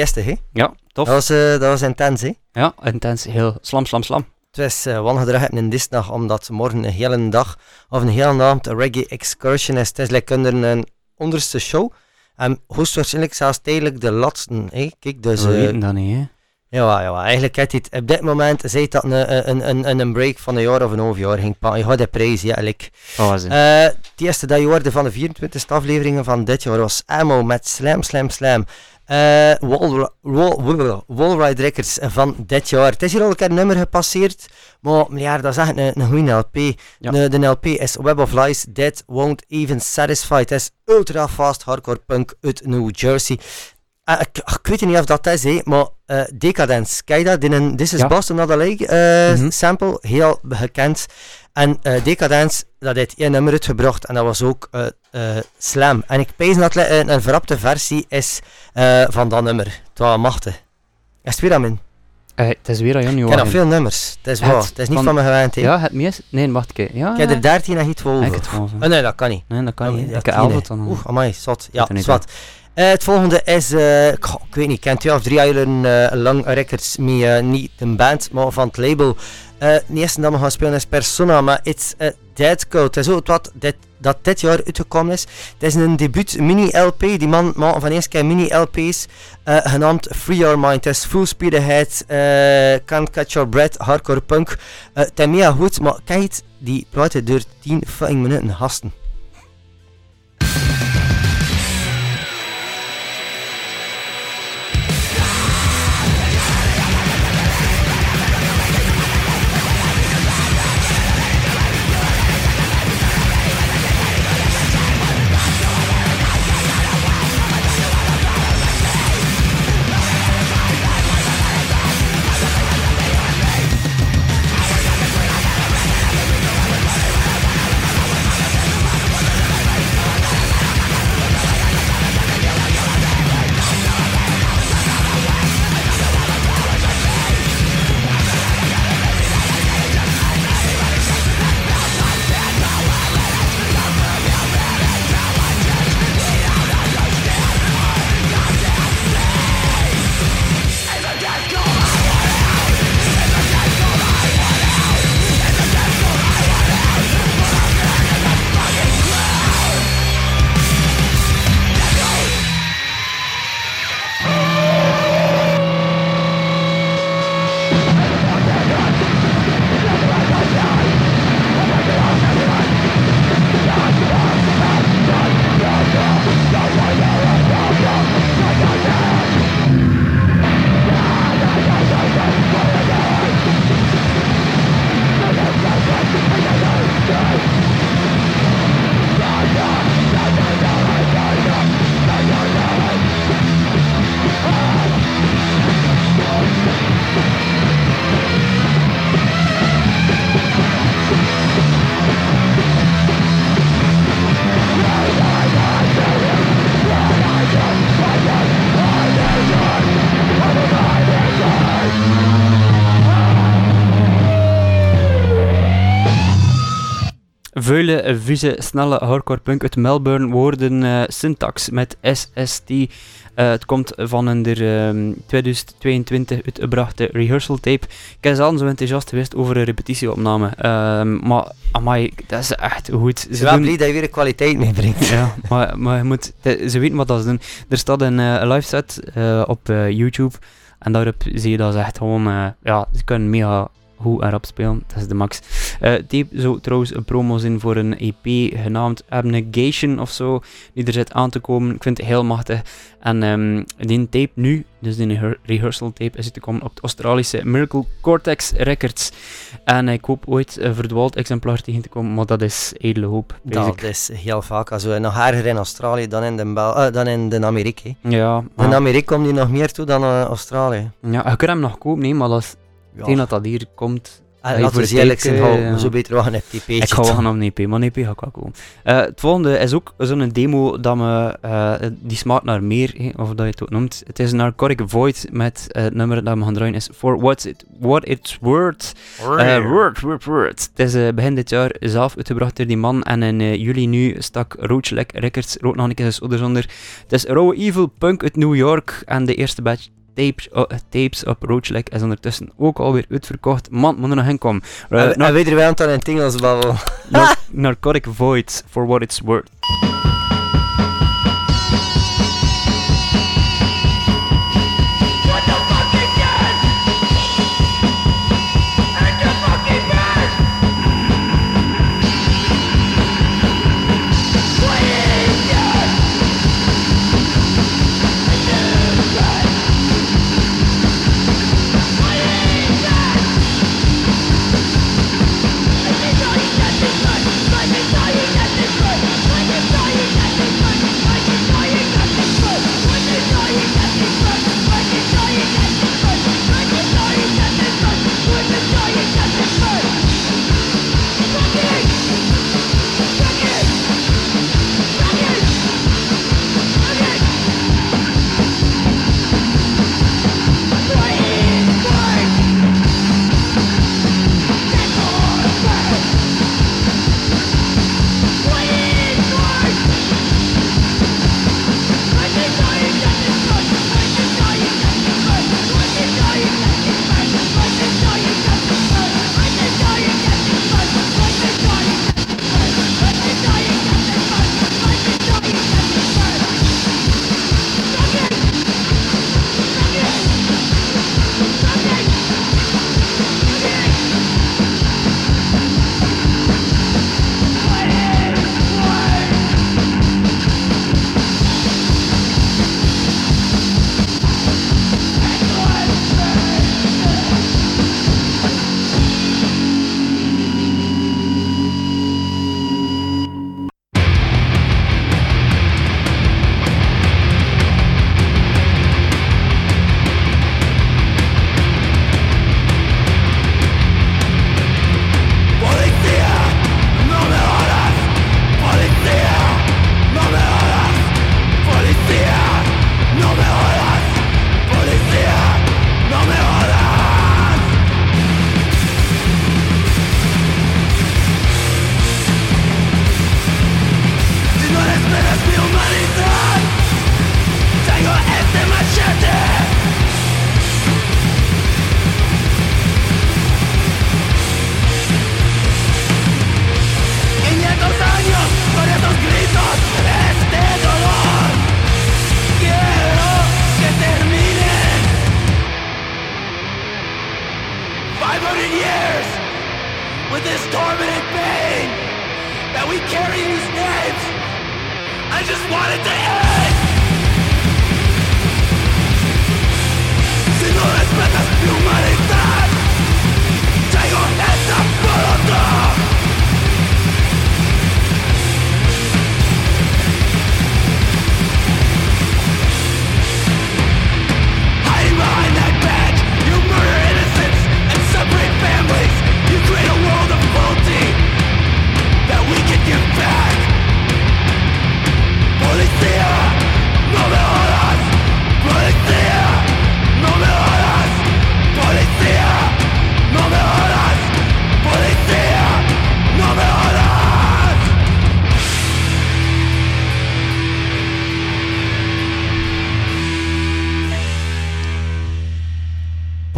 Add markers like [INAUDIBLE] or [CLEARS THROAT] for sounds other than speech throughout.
Hè? Ja, tof. Dat was, eh, dat was intens, hè? Ja, intens. Heel slam, slam, slam. Het was uh, wangedrag hebben in Disney, omdat morgen een hele dag of een hele avond een reggae excursion is. Het is like onder een onderste show. En hoogstwaarschijnlijk zelfs tijdelijk de laatste. Hè? Kijk, dus... We eh, weten dat niet, hè. Ja, ja, eigenlijk heeft hij het op dit moment zei dat een, een, een, een break van een jaar of een half jaar ging pakken. Je had de prijs, ja? Eh, het eerste dat je hoorde van de 24 afleveringen van dit jaar was Ammo met Slam Slam Slam. Eh Wall, Wall, Wallride Records van dit jaar. Het is hier al een keer een nummer gepasseerd, maar ja, dat is echt een, een goede LP. Ja. De, de LP is Web of Lies, That Won't Even Satisfy. Het is ultra fast hardcore punk uit New Jersey. Eh, ik, ik weet niet of dat is, maar eh Decadence, kijk dat? Dit is This is Ja. Boston Not a Lake eh, Mhm. sample, heel gekend. En eh Decadence, dat heeft één nummer uitgebracht en dat was ook eh, Slam. En ik pees dat een, een verrapte versie is van dat nummer. Het was machtig. Is het weer aan min? Het is weer aan Jan Ik heb nog veel nummers, het is waar. Het is niet van- van me gewend. Ja, het meest... Nee, wacht, kijk. Ja, Ik heb er 13 en niet 12. Ik het gewoon. Oh, nee, dat kan niet. Nee, dat kan Oh, niet. Ik heb tien, 11 hè. dan. Oeh, amai, zot. Ja, zwart. Eh, het volgende is, eh, ik, ik weet niet, kent u of drie jaar eh, lang records met niet een band, maar van het label. De eerste dat we gaan spelen is Persona, maar It's a Dead Code. Het is ook wat dit, dat dit jaar uitgekomen is. Het is een debuut mini-LP. Die man maakt van eerst keer mini-LP's genaamd Free Your Mind. Het is Full eh Can't Catch Your Breath, Hardcore Punk. Het is goed, maar kijk, die platen duurt 10 fucking minuten gasten. Vieze, snelle hardcore punk uit Melbourne worden eh, Syntax met SST. Eh, het komt van een der ehm, 2022 uitgebrachte rehearsal tape. Ik zelf zo enthousiast geweest over een repetitieopname. Ehm, maar amai, dat is echt goed. Ze wel doen- blij dat je weer kwaliteit meebrengt. ja, maar, maar je moet, ze weten wat dat ze doen. Er staat een eh, live set op YouTube en daarop zie je dat ze echt gewoon, ja, ze kunnen mega goed en rap spelen. Dat is de max. Eh tape zou trouwens een promo zijn voor een EP genaamd Abnegation of zo, die er zit aan te komen. Ik vind het heel machtig. En ehm, die tape nu, dus die rehe- rehearsal tape, is te komen op het Australische Miracle Cortex Records. En ik hoop ooit een verdwaald exemplaar tegen te komen, maar dat is edele hoop. Dat is heel vaak als we nog harder in Australië dan in de, Bel eh, dan in de Amerika. Ja, In maar- Amerika komt die nog meer toe dan eh, Australië. Ja, je kunt hem nog kopen, nee, maar dat is, Ja. tegen dat dat hier komt, Ah, laten we eens eerlijk zijn, zo beter wagen een TP. Ik ga wachten op een EP, maar een EP ga ik wel komen. Eh, het volgende is ook zo'n demo dat me, eh, die smaakt naar meer, of dat je het ook noemt. Het is Narcotic Void met eh, het nummer dat we gaan draaien is For What's It, What It's Worth. Word, word, word. Het is begin dit jaar zelf uitgebracht door die man en in juli nu stak Roach Records ook nog een keer zijn odder onder. Het is Raw Evil Punk uit New York en de eerste batch tapes, oh, eh, tapes op Roach Lek is ondertussen ook alweer uitverkocht. Man, moet er nog in komen. En, en weet er wel in het Engels babbelen. Nar- [LAUGHS] Narcotic Void, For What It's Worth.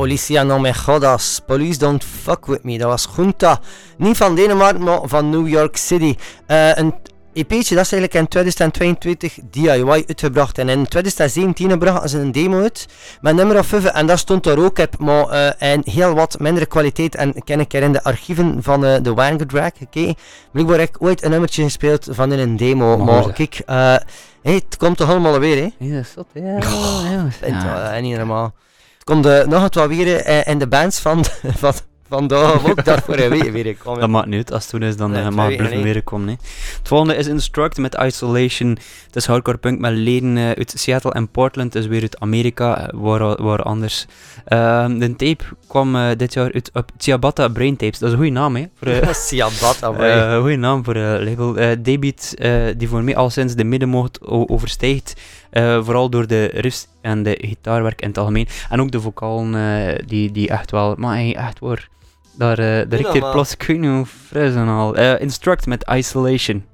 Policia no me jodas. Police don't fuck with me. Dat was Junta. Niet van Denemarken, maar van New York City. Eh, een EP'tje dat is eigenlijk in 2022 DIY uitgebracht. En in 2017 brachten ze een demo uit. Met nummer of 5. En dat stond er ook op. Maar eh, in heel wat mindere kwaliteit. En ken ik er in de archieven van eh, de Wango Drag gekeken. Blijkbaar heb ik ooit een nummertje gespeeld van in een demo. Maar Maar kijk, hey, het komt toch allemaal weer, hè? Ja, dat is zot, ja. Wel, eh, niet normaal. Het komt eh, nog het wat weer eh, in de bands van, [LAUGHS] van, vandaag ook dat voor een week weer kwam. Dat maakt niet uit. Als het toen is, dan Nee, eh, mag weer komen. hè. Het volgende is Instruct met Isolation. Het is hardcore punk met leden uit Seattle en Portland. Dus weer uit Amerika, waar, waar anders. Ehm, de tape kwam dit jaar uit op Ciabatta Brain Tapes. Dat is een goede naam, hè? Voor, [LAUGHS] eh, goeie naam voor een label. Eh, die voor mij al sinds de middenmoot overstijgt. Eh, vooral door de riffs en de gitaarwerk in het algemeen. En ook de vocalen eh, die, die echt wel... Maar hey, echt waar. Daar, eh daar ik hier plots ik weet niet hoe fris en al. Instruct met Isolation.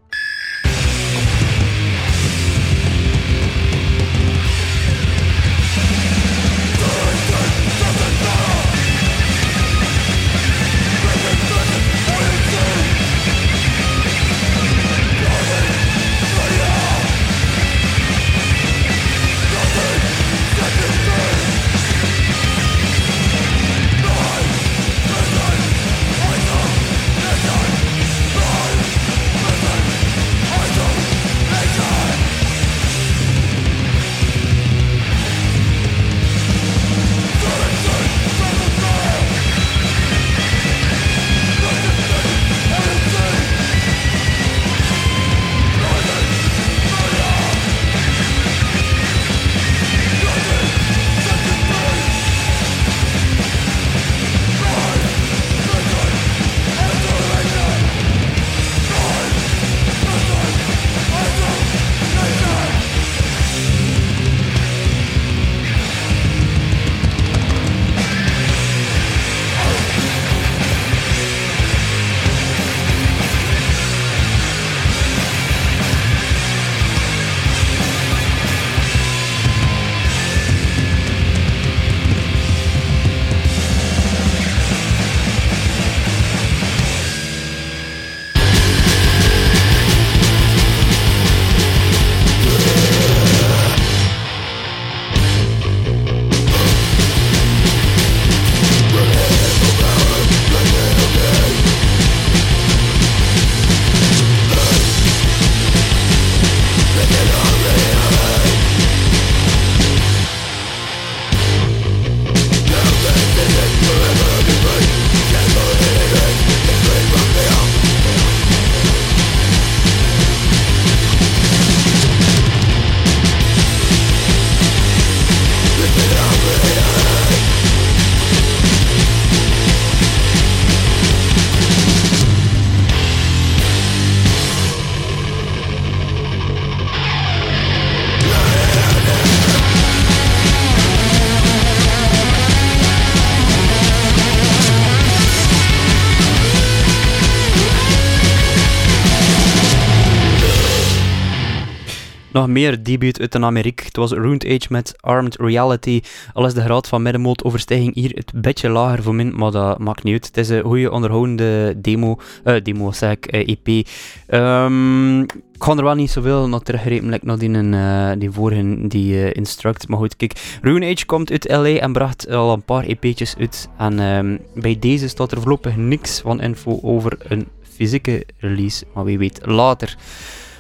Nog meer debuut uit de Amerik. Het was Ruined Age met Armed Reality. Al is de graad van middenmoot overstijging hier het beetje lager voor min, maar dat maakt niet uit. Het is een goede onderhoudende demo, eh, demo zeg ik, eh, EP. Ehm, ik ga er wel niet zoveel naar teruggrepen, like naar die, eh, die vorige, die Instruct. Maar goed, kijk, Ruined Age komt uit LA en bracht al een paar EP'tjes uit. En ehm, bij deze staat er voorlopig niks van info over een fysieke release, maar wie weet later.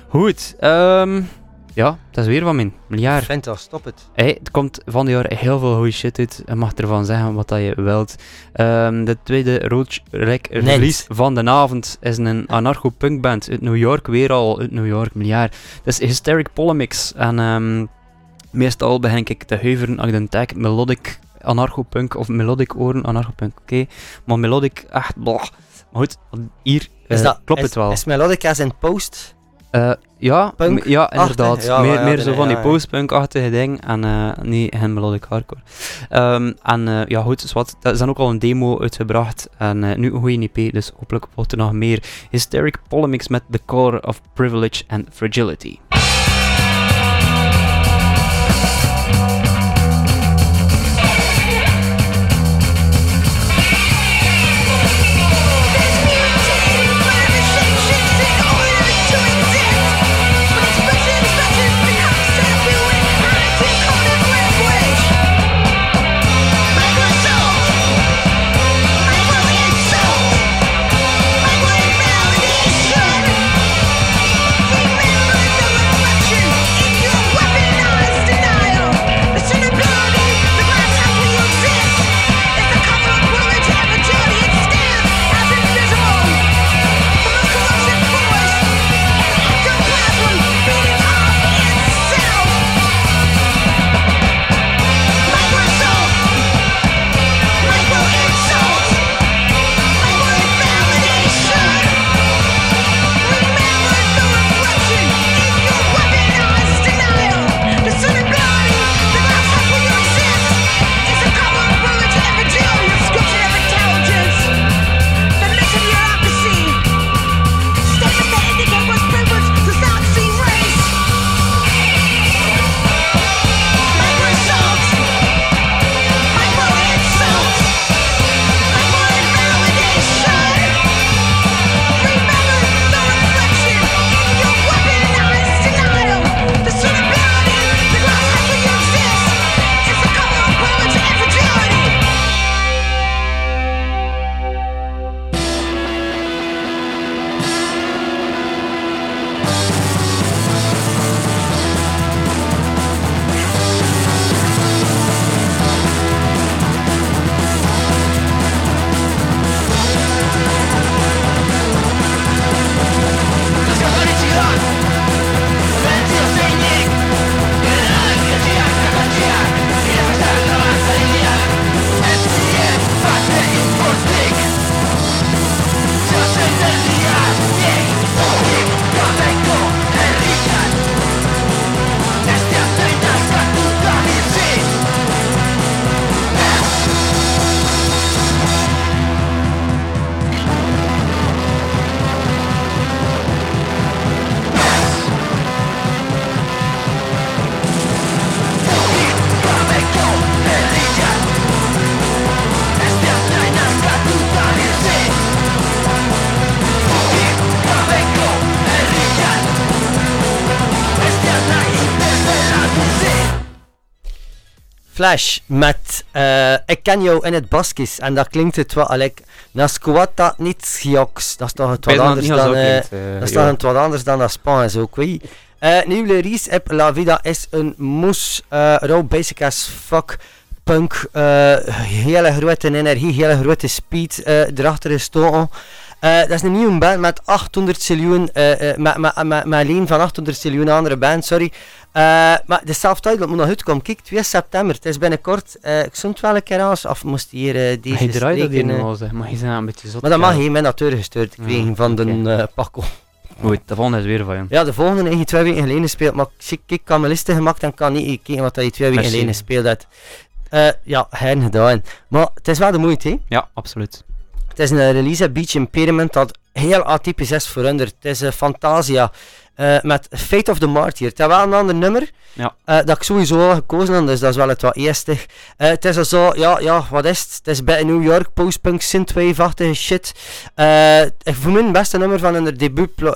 Goed, ehm, ja, dat is weer van mijn miljard. Vent, dat, stop het. Hey, het komt van dit jaar heel veel goede shit uit. Je mag ervan zeggen wat dat je wilt. Ehm, de tweede Roach release van de avond is een anarcho-punkband uit New York. Weer al uit New York, miljard. Dat is Hysteric Polemics. En ehm, meestal begin ik te huiveren als ik de tag melodic anarcho-punk of melodic oren anarcho-punk. Oké, maar melodic, echt, blah. Maar goed, hier Is eh, dat, klopt is, het wel. Is Melodic as in post? Eh, ja, Punk? ja, inderdaad. Ja, meer ja, meer nee, zo nee, van die post-punk-achtige ding en eh, niet geen melodic hardcore. Ehm, en eh, ja, goed, dat is dan ook al een demo uitgebracht en eh, nu een goede EP, dus hopelijk wordt er nog meer. Hysteric Polemics met The Color of Privilege and Fragility. Flash met eh, Ik ken jou in het Baskisch. En dat klinkt het wel like Nasquata niet gioks. Dat is toch het wat anders dan... eh, dat is toch het wat anders dan dat Spaans ook, weet. Eh, nieuwe release op La Vida is een moes, eh raw basic as fuck, punk, hele grote energie, hele grote speed erachter gestoken. Eh, dat is een nieuwe band met 800 miljoen, eh, eh, met, met, met, met alleen van 800 miljoen andere band, sorry. Maar de self-titled moet nog uitkomen. Kijk, 2 september, het is binnenkort. ik zou het wel een keer aan, of moest hier deze Maar je draait dat hier nog zeg. Maar je zijn een beetje zot. Maar dat mag je mijn natuur gestuurd gekregen Ja, van de Paco. Goed, de volgende is weer van je. Ja, de volgende heb je twee weken geleden gespeeld, maar ik, ik kan mijn listen gemaakt en kan niet kijken wat je twee weken geleden gespeeld hebt. Ja, hen gedaan. Maar het is wel de moeite, hè. Ja, absoluut. Het is een release Beach Impairment dat heel atypisch is voor hun. Het is een Fantasia eh, met Fate of the Martyr. Het is wel een ander nummer Ja. eh, dat ik sowieso wel gekozen heb, dus dat is wel het wat eerstig. Eh, het is zo, ja, ja, wat is het? Het is bij New York, postpunk, synthwave-achtige shit. Eh, ik voor mij het beste nummer van hun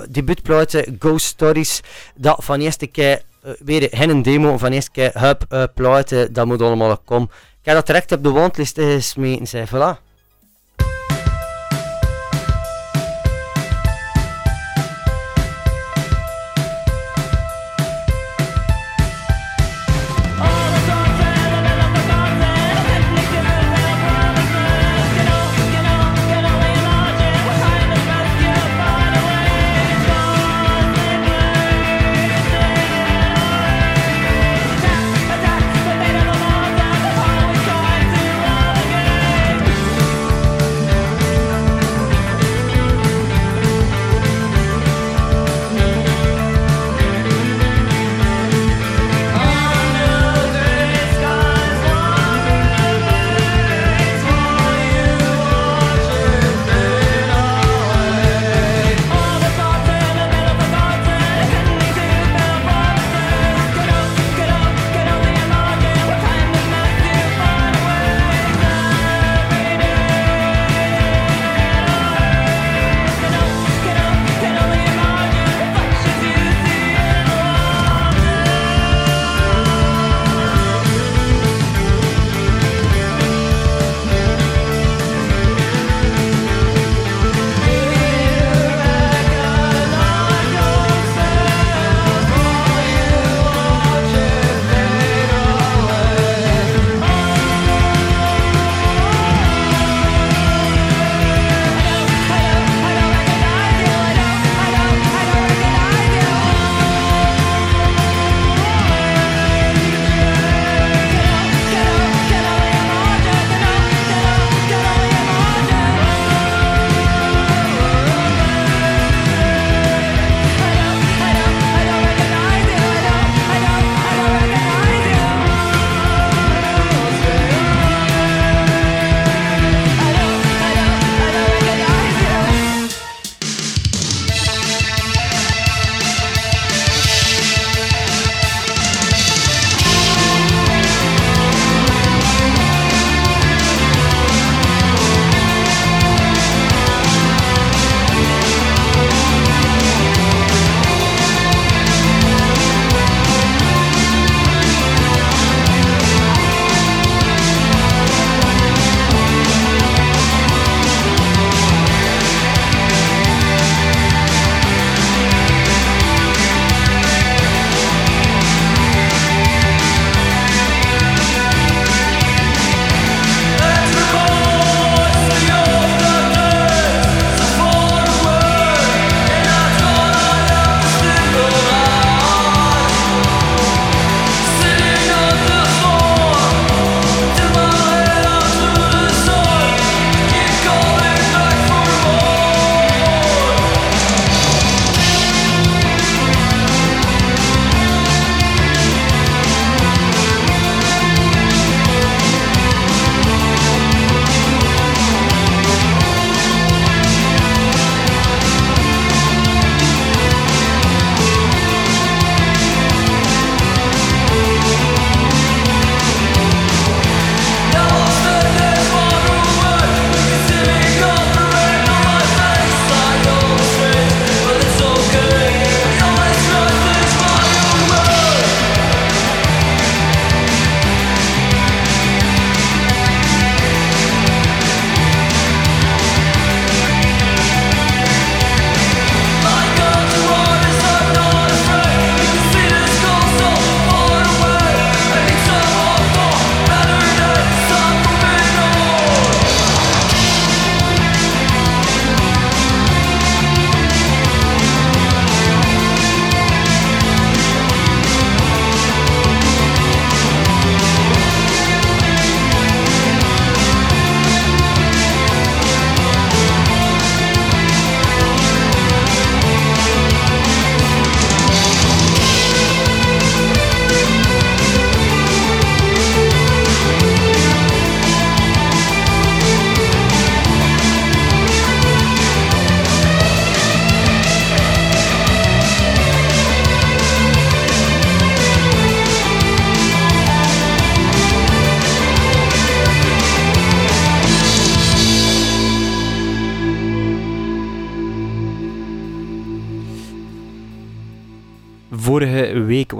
debuutplaat Ghost Stories, dat van de eerste keer, eh, weer hen een demo, van de eerste keer, hup, eh platen, dat moet allemaal komen. Ik heb dat direct op de wandlist gesmeten, zei, voilà.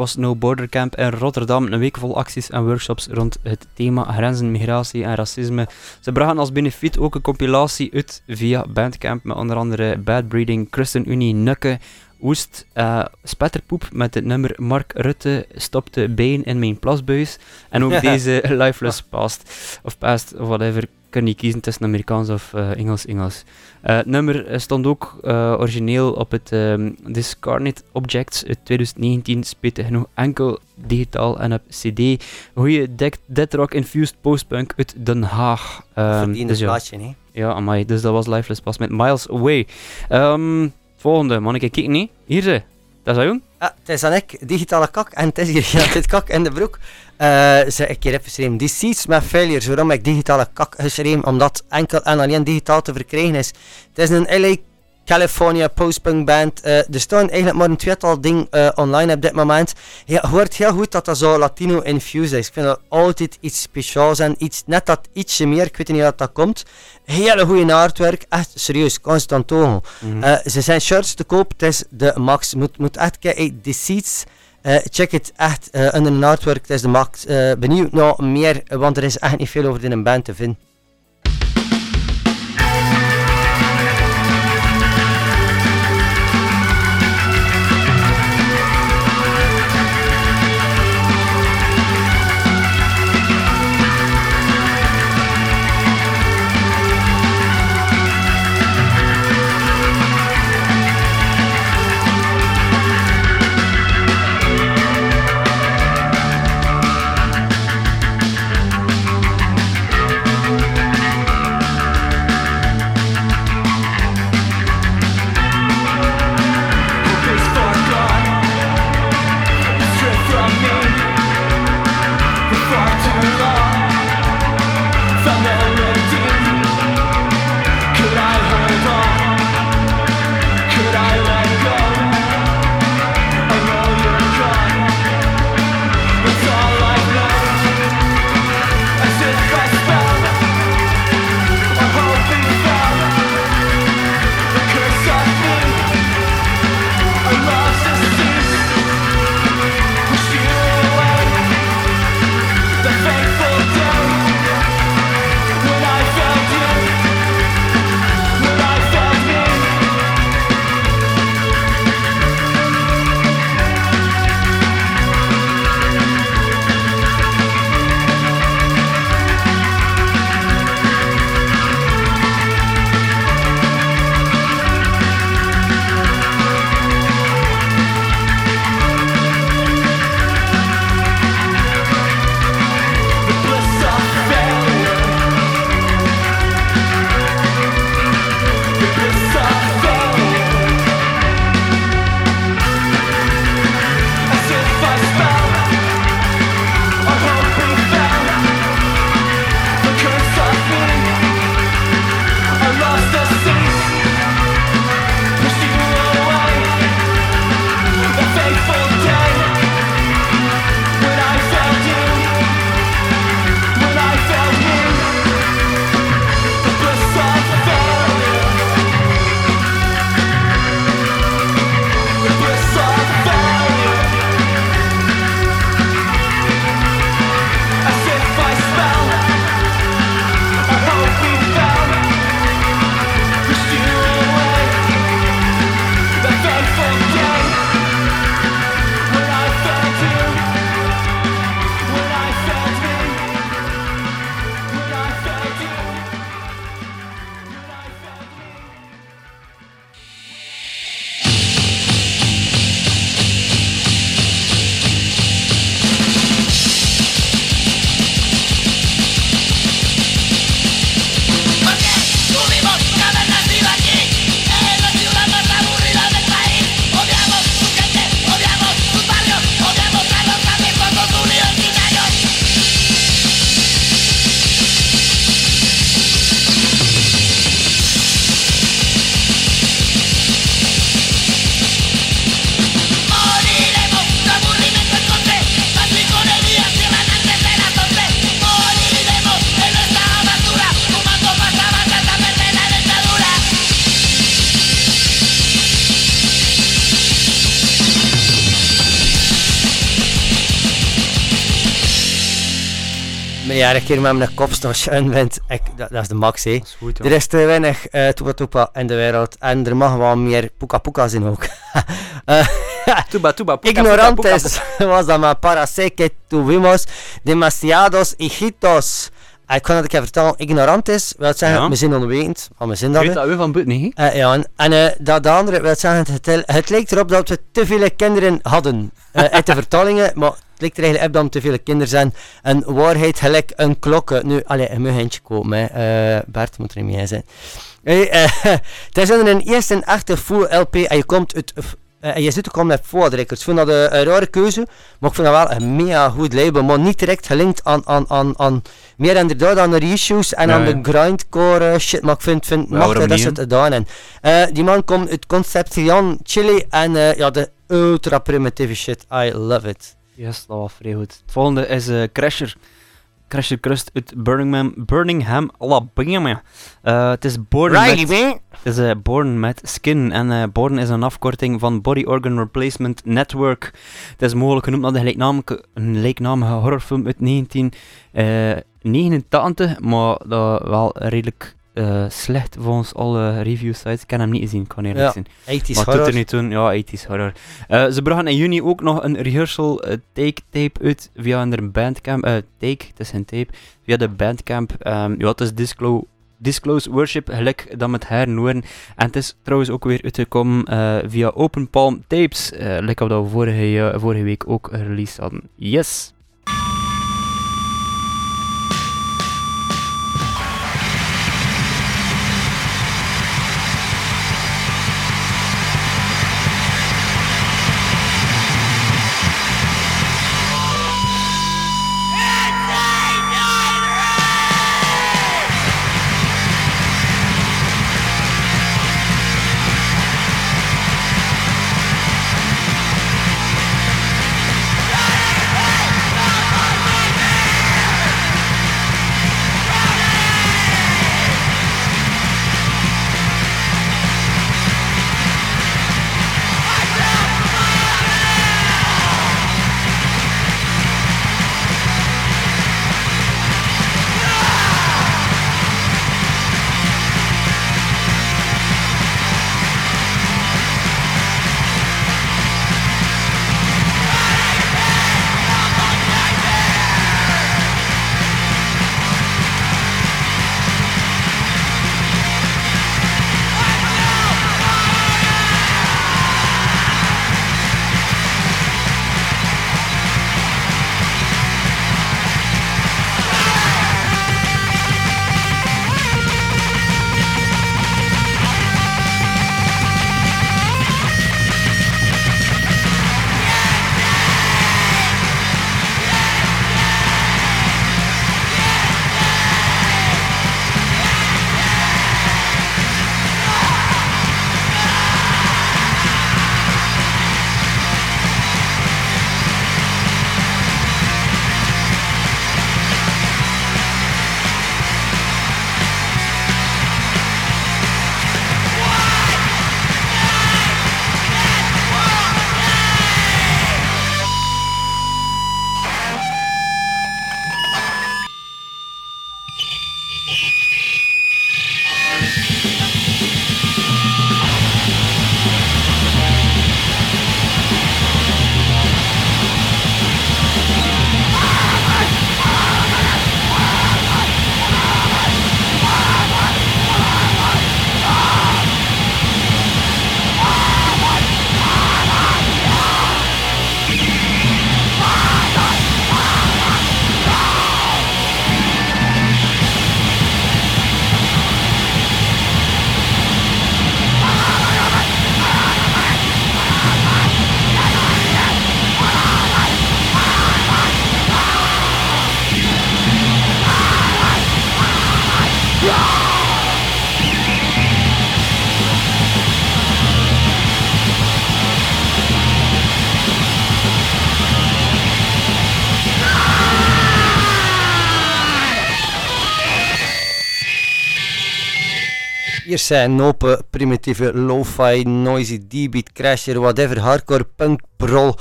Was No Border Camp in Rotterdam. Een week vol acties en workshops rond het thema grenzen, migratie en racisme. Ze brachten als benefiet ook een compilatie uit via Bandcamp met onder andere Bad Breeding, ChristenUnie, Nukke, Oest, eh, Spetterpoep met het nummer Mark Rutte stopte bijen in mijn plasbuis. En ook [LAUGHS] deze Lifeless Past, of Past, of whatever, kun je kiezen tussen Amerikaans of eh, Engels, Engels. Eh, het nummer eh, stond ook eh, origineel op het ehm Discarnate Objects uit 2019, speelde genoeg enkel digitaal en op cd. Goeie dead, rock infused postpunk uit Den Haag. Ehm, Verdiende dus ja, plaatje, hè. ja, amai, dus dat was Lifeless Past met Miles Away. Ehm, volgende, man, ik kijken niet. Hier ze. Dat is jong? Ah, het is dan ik, digitale kak, en het is hier [LAUGHS] ja, dit kak in de broek. Eh ze ik hier heb geschreven, Deceits met Failures, waarom ik digitale kak geschreven, omdat enkel en alleen digitaal te verkrijgen is. Het is een LA California postpunk band. Eh, er staan eigenlijk maar een tweetal dingen eh, online op dit moment. Ja, je hoort heel goed dat dat zo Latino infused is. Ik vind dat altijd iets speciaals en iets, net dat ietsje meer, ik weet niet wat dat komt. Hele goede artwork, echt serieus, constant togen. Eh, ze zijn shirts te koop, het is de max. Moet, moet echt kijken, Deceits. Eh check het echt onder een artwork, het is de max. Benieuwd naar meer, want er is echt niet veel over in een band te vinden. Meneer een keer met mijn kopstas en wint, ik, dat, dat is de max, hè. Dat is goed, Er is te weinig uh, Tupa Tupa in de wereld en er mag wel meer Puka Puka zijn ook. [LAUGHS] Eh, [LAUGHS] Tuba, tuba, puka, Ignorantes puka, puka. [LAUGHS] was dat maar para sé que tuvimos demasiados hijitos. Eh, Ik kan het een keer vertellen. Ignorantes wil zeggen, Ja. we zijn onwetend, maar we zijn Je dat. weet dat we van buiten niet? Eh, ja, en, en eh, dat de andere wil zeggen, het, het, lijkt erop dat we te veel kinderen hadden. Eh [LAUGHS] uit de vertalingen, maar het lijkt er eigenlijk op dat we te veel kinderen zijn. En waarheid gelijk een klok. Nu, allee, een komen, hè. Eh, Bert moet er niet mee zijn. Hey, [LAUGHS] het is een eerste en echte full LP en je komt uit... eh, en je zit ook al met voorrecords. Ik vind dat een, een rare keuze, maar ik vind dat wel een mega goed label. Maar niet direct gelinkt aan, aan, aan, aan meer inderdaad aan de reissues en aan de grindcore shit. Maar ik vind, vind Ja, machtig waarom dat ze het gedaan hebben. Eh, die man komt uit Concepcion, Chile en eh, ja, de ultra primitieve shit. I love it. Yes, dat was vrij goed. Het volgende is eh, Crasher. Crasher Crust uit Birmingham, Birmingham Alabama. Eh, het is Born met, het is, eh, Born met Skin. En eh, Born is een afkorting van Body Organ Replacement Network. Het is mogelijk genoemd naar de gelijknamige, een gelijknamige horrorfilm uit 1989. maar dat wel redelijk eh, slecht volgens alle review sites. Ik kan hem niet gezien, kan eerlijk Ja. zijn. 80s Maar horror. er niet toen, ja, 80s horror. Eh, ze brachten in juni ook nog een rehearsal eh, take tape uit via een bandcamp. eh take, het is een tape. Via de bandcamp. Ehm, ja, het is Disclo Disclose Worship, gelijk dat met haar horen. En het is trouwens ook weer uitgekomen eh, via Open Palm Tapes. eh lekker dat we vorige, vorige week ook released hadden. Yes! Zijn open, primitieve, lo-fi, noisy, D-beat, crasher, whatever, hardcore, punk, brol.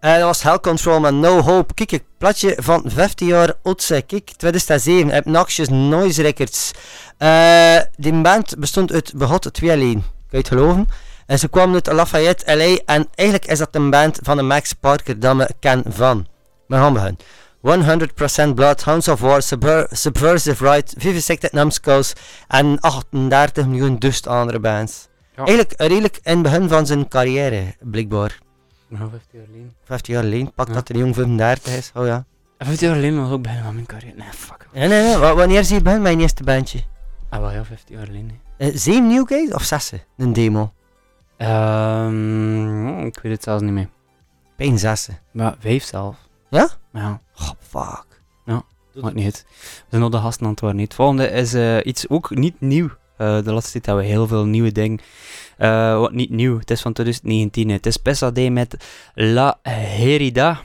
Eh, dat was Hell Control met No Hope. Kijk, een platje van 15 jaar Otse. Kijk, 2007. Heb Noxious Noise Records. Eh, die band bestond uit begot twee alleen. Kan je het geloven? En ze kwamen uit Lafayette, LA. En eigenlijk is dat een band van de Max Parker dat we kennen van. We gaan beginnen. 100% Blood, Hounds of War, Subver- Subversive Right, Vivisected Numbskulls en 38 miljoen dust andere bands. Ja. Eigenlijk redelijk in het begin van zijn carrière, blijkbaar. Nou, 15 jaar geleden. 15 jaar geleden, pak Ja. dat een jong 35 is. Oh ja. 15 jaar geleden was ook bijna mijn carrière. Nee, fuck. Nee, nee, nee. wa- Wanneer zie je begin je eerste bandje? Ah, wel ja, 15 jaar geleden. Eh, zeven of zessen? Een demo. Ehm, ik weet het zelfs niet meer. Pijn zessen. Maar vijf zelf. Ja? Ja, Oh, fuck. maakt niet uit. We zijn op de gasten aan het worden. Het volgende is eh, iets ook niet nieuw. Eh, de laatste tijd hebben we heel veel nieuwe dingen. Eh, wat niet nieuw, het is van 2019. Het is Pesade met La Herida.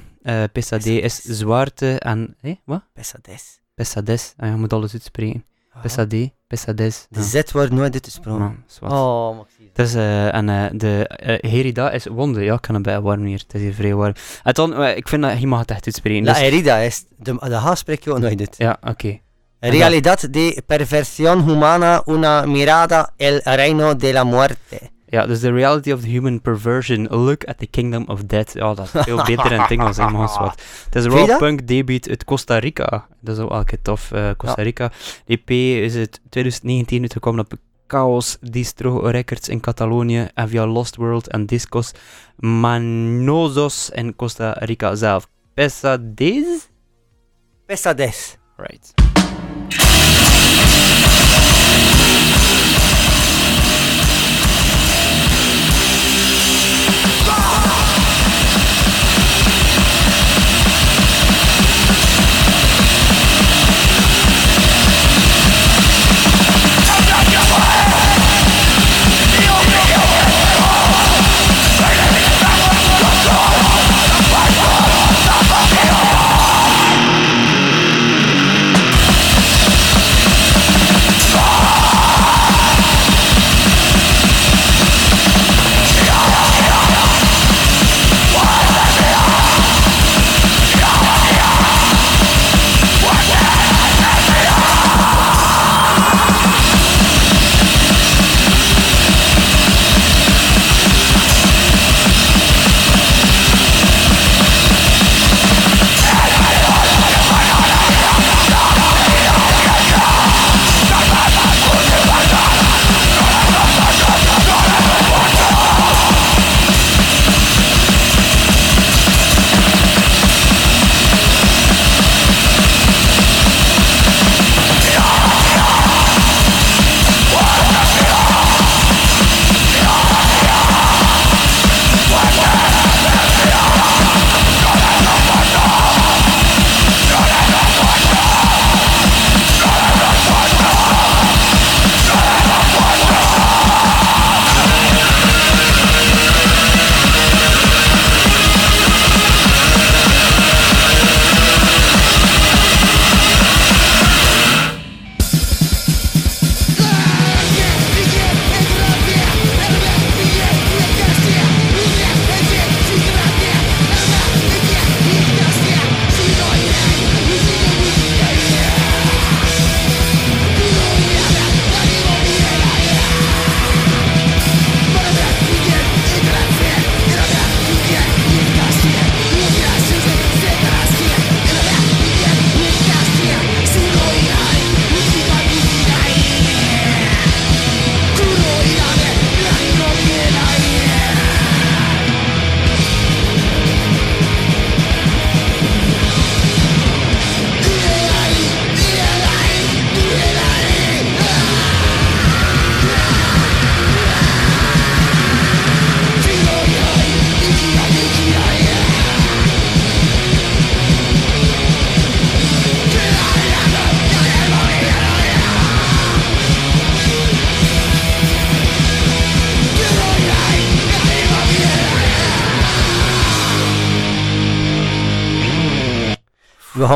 Pesade is zwaarte en... Hé, wat? Pesades. Pesades. Ah, je moet alles uitspreken. Pesade, Pesades. De Z wordt nooit uitgesproken. Ja. Oh, zien. Het is, eh, en eh, de eh, Herida is wonde. Ja, ik kan het bij warm hier. Het is hier vrij warm. En dan, ik vind dat je mag het echt uitspreken. La dus- herida is, de, de H spreek je ook nooit uit. ja, oké. Realidad de perversión humana, una mirada, el reino de la muerte. Ja, dus the reality of the human perversion. Look at the kingdom of death. Ja, dat is veel [LAUGHS] beter in het Engels, hè, maar wat. Het is een raw punk debuut uit Costa Rica. Dat is ook keer tof. eh, Costa Rica. De EP is het 2019 uitgekomen op Chaos Distro Records in Catalonië en via Lost World en Discos Manosos in Costa Rica zelf. Pesades? Pesades. Right.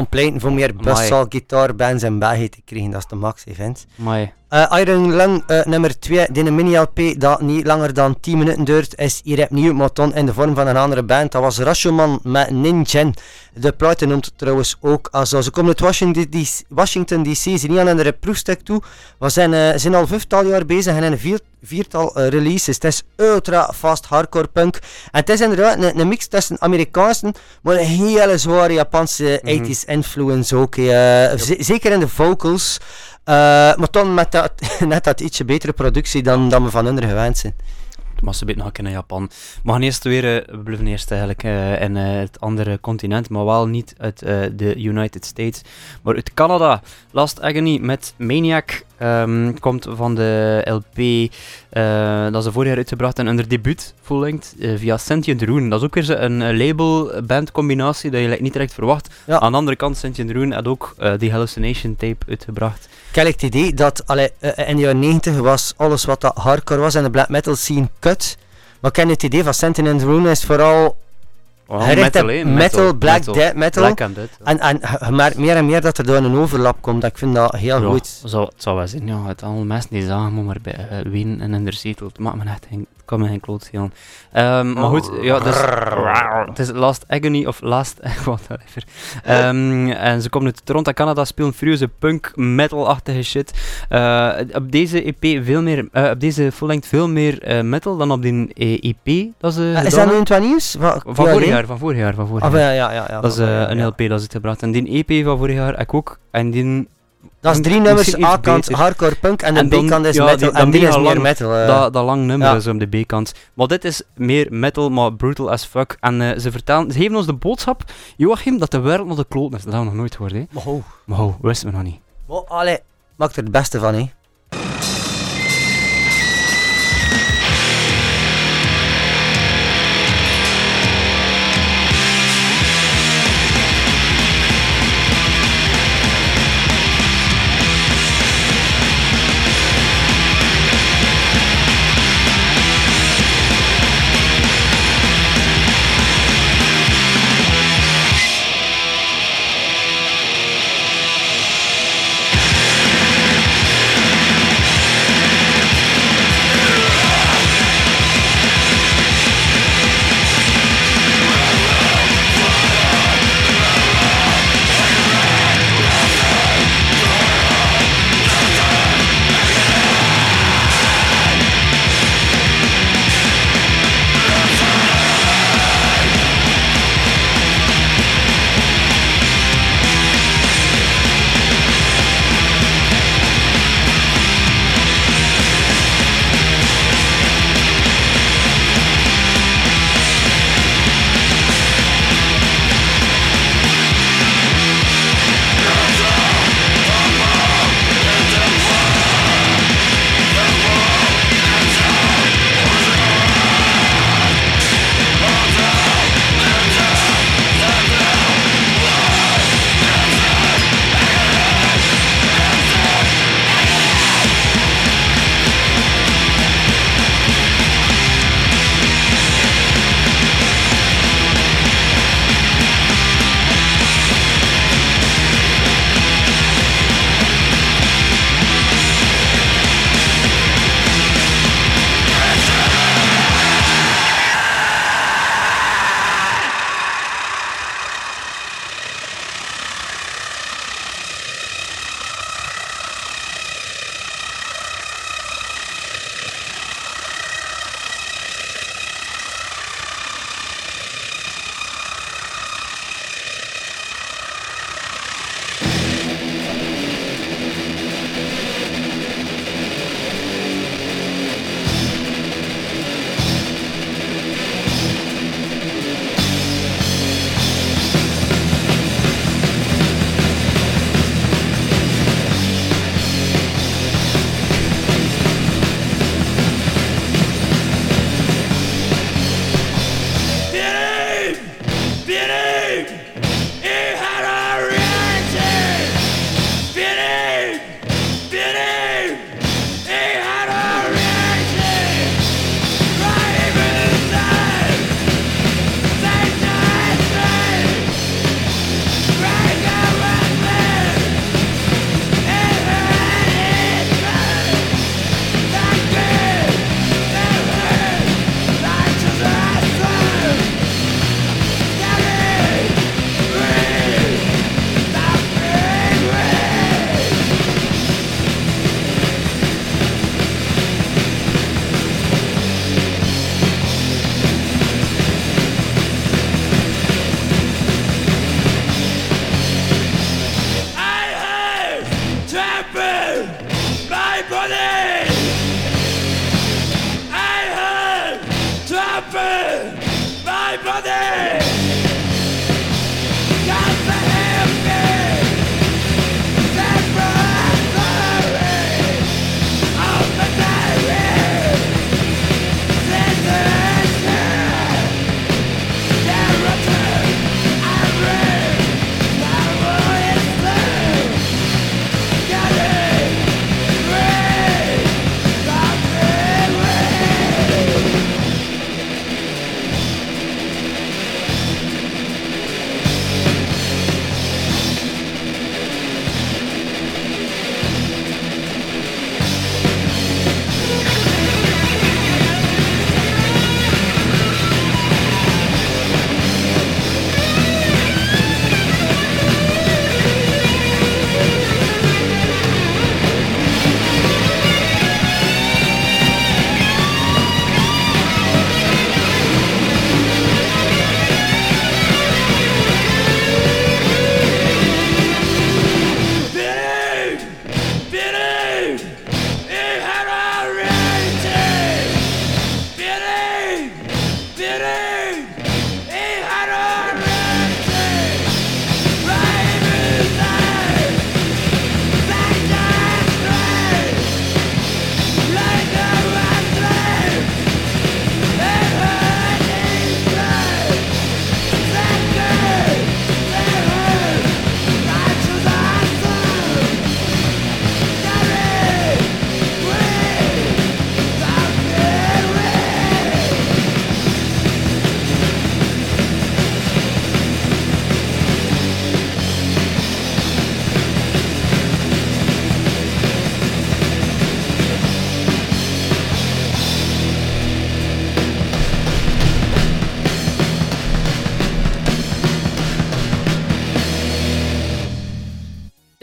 Pleiten voor meer bussal gitaarbands in België te krijgen, dat is de max event. Eh, Iron Lung eh, nummer 2, die een mini-LP dat niet langer dan 10 minuten duurt, is hier opnieuw, dan in de vorm van een andere band. Dat was Rashomon met Ninjen. De platen noemt het trouwens ook als zo. Ze komen uit Washington DC, ze niet aan een proefstuk toe. We zijn, eh, zijn al vijftal jaar bezig en een vier, viertal releases. Het is ultra fast hardcore punk. En het is inderdaad een, een mix tussen Amerikaanse, maar een hele zware Japanse Mhm. 80s influence ook. zeker in de vocals. Eh, maar dan met dat, [LAUGHS] net dat ietsje betere productie dan, dan we van hun gewend zijn. Maar ze nog in Japan. We gaan eerst weer, eh, we blijven eerst eigenlijk eh, in het andere continent, maar wel niet uit de United States, maar uit Canada. Last Agony met Maniac ehm, komt van de LP eh, dat ze vorig jaar uitgebracht en hun debuut full-length eh, via Sentient Rune. Dat is ook weer een eh, label-band combinatie dat je like, niet direct verwacht. Ja. Aan de andere kant, Sentient Rune had ook die Hallucination tape uitgebracht. Ik heb het idee dat allee, in de jaren 90 was alles wat dat hardcore was en de black metal scene kut. Maar ik heb het idee van Sentinel Rune is vooral Oh, gericht op hè? metal, black death metal. Black and ja. En, en je merkt meer en meer dat er door een overlap komt. Dat ik vind dat heel Ja, goed. Zou, het zou wel zijn, ja. Het alle mensen die zagen, maar bij uh, wenen en in de zetel. Het maakt me echt geen, kan me geen kloot schelen. Um, maar goed, ja, dus, het is Last Agony of Last, [LAUGHS] whatever. Um, en ze komen uit Toronto, Canada, spelen furieuze punk, metal-achtige shit. Uh, op deze EP veel meer, uh, op deze full-length veel meer uh, metal dan op die EP. Dat ze is dat nu in het nieuws? Van, van vorig jaar, van vorig jaar, van vorig jaar. Ah, ja, ja, ja, ja, dat is uh, een LP dat is gebracht. En die EP van vorig jaar, ik ook. En die dat is drie nummers, A-kant hardcore punk en, en de B-kant is ja, metal. Die, en die is lang, meer metal. Uh. Dat, dat lang nummer ja. is op de B-kant. Maar dit is meer metal, maar brutal as fuck. En uh, ze vertellen, ze geven ons de boodschap, Joachim, dat de wereld nog de kloot is. Dat hebben we nog nooit gehoord, hè? Maar ho. Maar ho, wisten we nog niet. Maar allee, maak er het beste van, hè.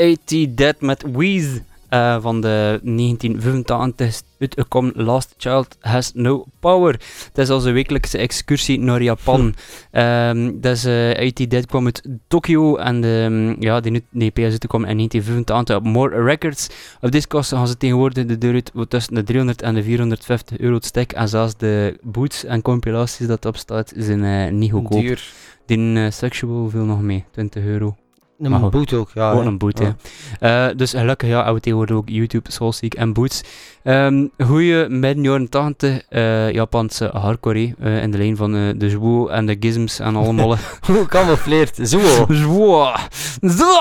80 Dead met Wheeze eh, van de 1985 uitgekomen Last Child Has No Power. Dat is onze wekelijkse excursie naar Japan. Hm. Ehm, dat is, eh, 80 Dead kwam uit Tokio en de, mm, ja, die, die PS komen in 1985 More Records. Op Discos gaan ze tegenwoordig de deur uit tussen de 300 en de 450 euro stek. En zelfs de boots en compilaties dat opstaat zijn eh, niet goedkoop. Duur. Die Sexual veel nog mee, 20 euro. Een Maar boot ook, ja. Gewoon hè. een boot, Ja. hè. Eh, dus gelukkig ja, hebben we tegenwoordig ook YouTube, Soulseek en Boots. Ehm goeie midden jaren 80 eh, Japanse hardcore eh, in de lijn van de Zwo en de Gizms en allemaal. [LAUGHS] Hoe camoufleerd. Zo. Zwo! [LAUGHS] Zo!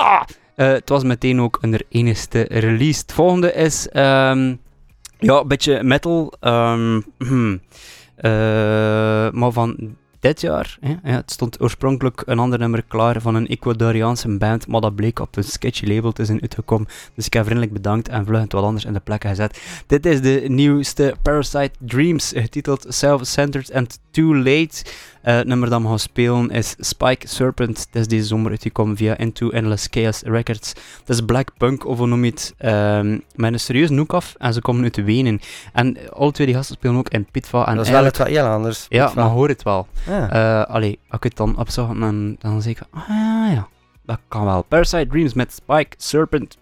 Eh, het was meteen ook een enigste release. Het volgende is ehm, ja, een beetje metal. ehm, hmm, [CLEARS THROAT] maar van dit jaar. Hè? Ja, het stond oorspronkelijk een ander nummer klaar van een Ecuadoriaanse band, maar dat bleek op een sketchy label te zijn uitgekomen. Dus ik heb vriendelijk bedankt en vlug het wat anders in de plek gezet. Dit is de nieuwste Parasite Dreams, getiteld Self-Centered and Too Late. Eh, het nummer dat we gaan spelen is Spike Serpent. Het is deze zomer uitgekomen via Into Endless Chaos Records. Het is black punk, of hoe noem je het, met een serieus noek af. En ze komen uit Wenen. En alle twee die gasten spelen ook in Pitva. En Dat is wel het wat heel anders. Ja, maar hoor het wel. Ja. Eh allee, als ik het dan opzag, dan, dan zeg ik ah ja, dat kan wel. Parasite Dreams met Spike Serpent.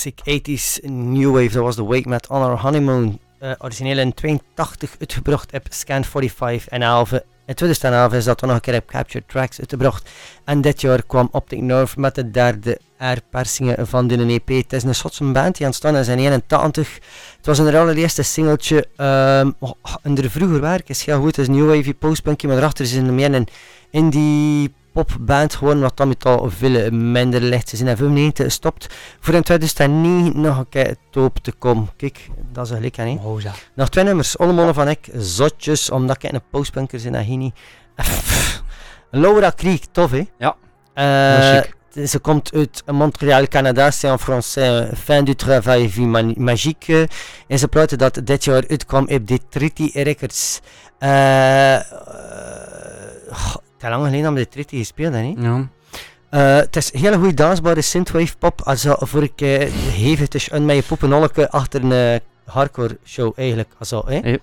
Classic 80s New Wave, dat was The Wake met On Our Honeymoon. eh, origineel in 82 uitgebracht op Scan 45 en 11. In 2011 is dat dan nog een keer op Captured Tracks uitgebracht. En dit jaar kwam Optic Nerve met de derde herpersingen van de EP. Het is een Schotse band die ontstaan is in 81. Het was een allereerste singeltje. ehm oh, de vroeger werk is heel goed. Het is New Wave postpunky, maar daarachter is een meer een indie popband gewoon wat dan met al veel minder licht. Ze zijn in 95 gestopt voor in 2009 nog een keer top te komen. Kijk, dat is gelijk hè. Oh, ja. Nog twee nummers, allemaal van ik, zotjes, omdat ik een postpunker en hier niet. Laura Krieg, tof hè? Ja, Eh, chic. ze komt uit Montréal, Canada. C'est en français fin du travail vie ma- magique. eh, En ze praten dat dit jaar uitkwam op Detriti Records. Eh, eh, het is lang geleden dat we Detriti gespeeld hebben. hè. Ja. Eh, het is heel goede dansbare synthwave pop. Also, voor ik uh, hevig tussen met je poppenolke achter een eh, hardcore show eigenlijk. Also, hè? Ja.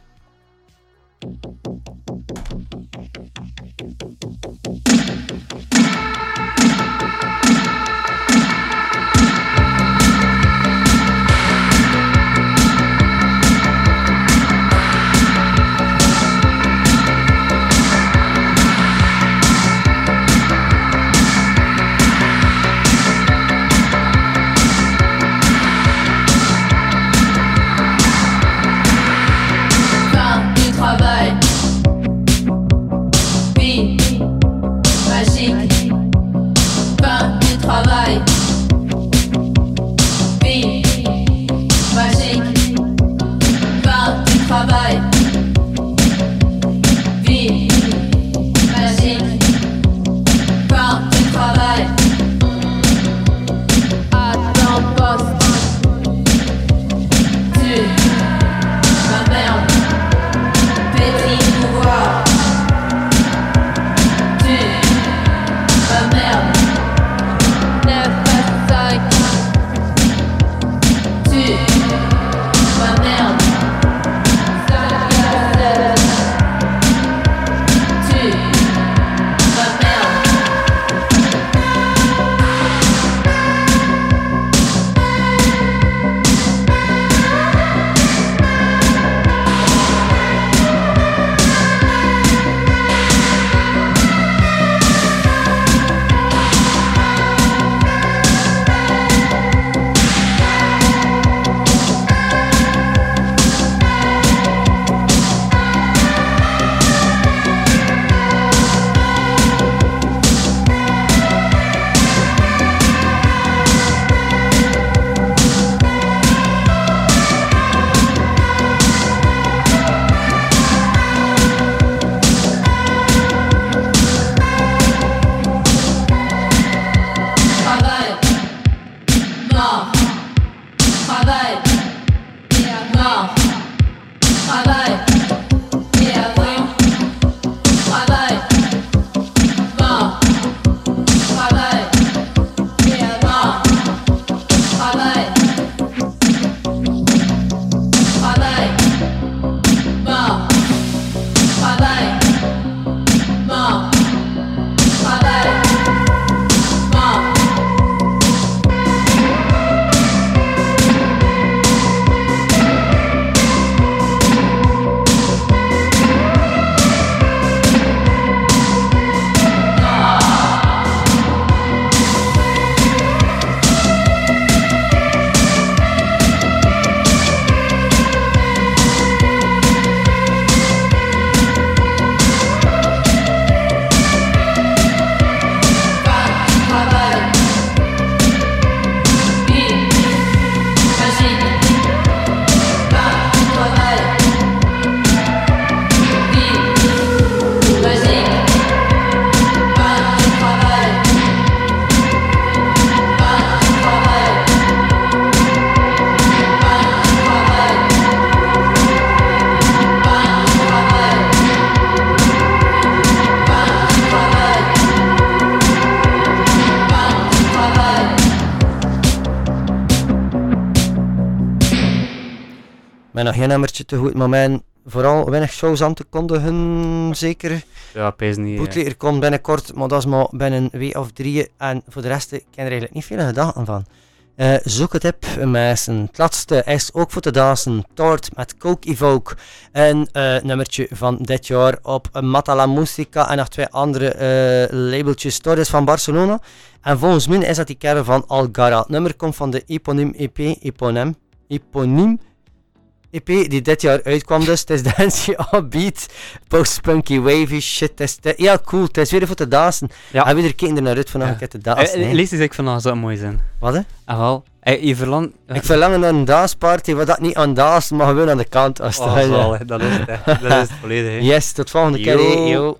Met nog geen nummertje te goed, maar mijn vooral weinig shows aan te kondigen, zeker. Ja, pees niet. Bootlegger komt binnenkort, maar dat is maar binnen een week of drie. En voor de rest, ik ken er eigenlijk niet veel gedachten van. Eh, zoek het op, mensen. Het laatste is ook voor te dansen. Tort met Coke Evoke. Een eh, nummertje van dit jaar op Matala Musica en nog twee andere eh, labeltjes. Tort is van Barcelona. En volgens mij is dat die kerel van Algara. Het nummer komt van de Eponym EP. Eponym. Eponiem. EP die dit jaar uitkwam dus. Het is [LAUGHS] dancey beat, post-punky, wavy shit. Het is te- heel cool. Het is weer voor te dansen. Ja. En we kijken er naar uit van nog Ja. te dansen. Eh, hè. Lees eens, ik van dat zou mooi zijn. Wat hè? Ah, wel. Eh, je verlangt... Ik verlang naar een dansparty waar dat niet aan dansen, maar gewoon aan de kant. Als Oh, dat is het, hè. Dat is het volledig, hè. Yes, tot volgende keer. Yo.